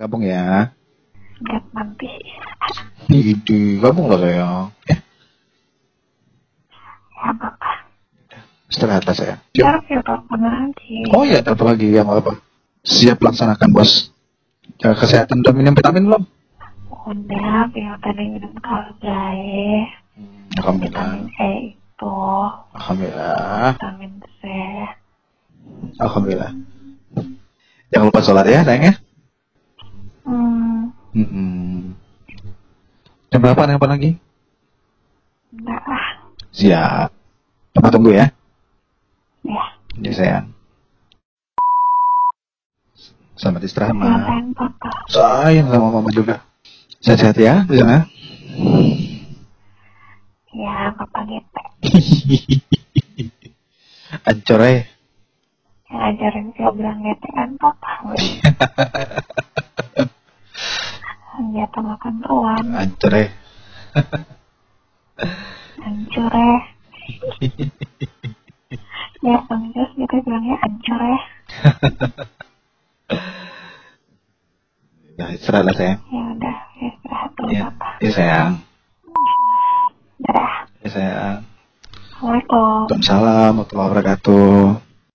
Gabung ya. Lihat nanti. Itu gabung lah sayang. Ya, Ya Bapak. istirahat lah sayang. Yuk. Biar ya nanti. Oh iya, apa lagi yang apa? Siap laksanakan bos. Jaga kesehatan udah minum vitamin belum? Udah, tadi minum kaljae. Alhamdulillah. Vitamin E itu. Alhamdulillah. Vitamin C. Alhamdulillah. Jangan lupa sholat ya sayang ya. Hmm. Jam berapa nih apa lagi? Enggak lah. Siap. Papa tunggu ya. Ya. Ya sayang. Selamat istirahat, Ma. Sayang sama mama juga. Sehat-sehat ya di sana. Ya, Bapak gitu. Ancur eh. Yang ajarin saya bilang kan Bapak. Senjata makan tuan. Ancur eh. Hancur ya. Ya, Bang Jos gitu bilangnya hancur ya. Ya istirahat lah sayang. Ya udah, ya istirahat dulu Ya, Bapak. ya sayang. Dadah. Ya sayang. Assalamualaikum. Waalaikumsalam warahmatullahi wabarakatuh.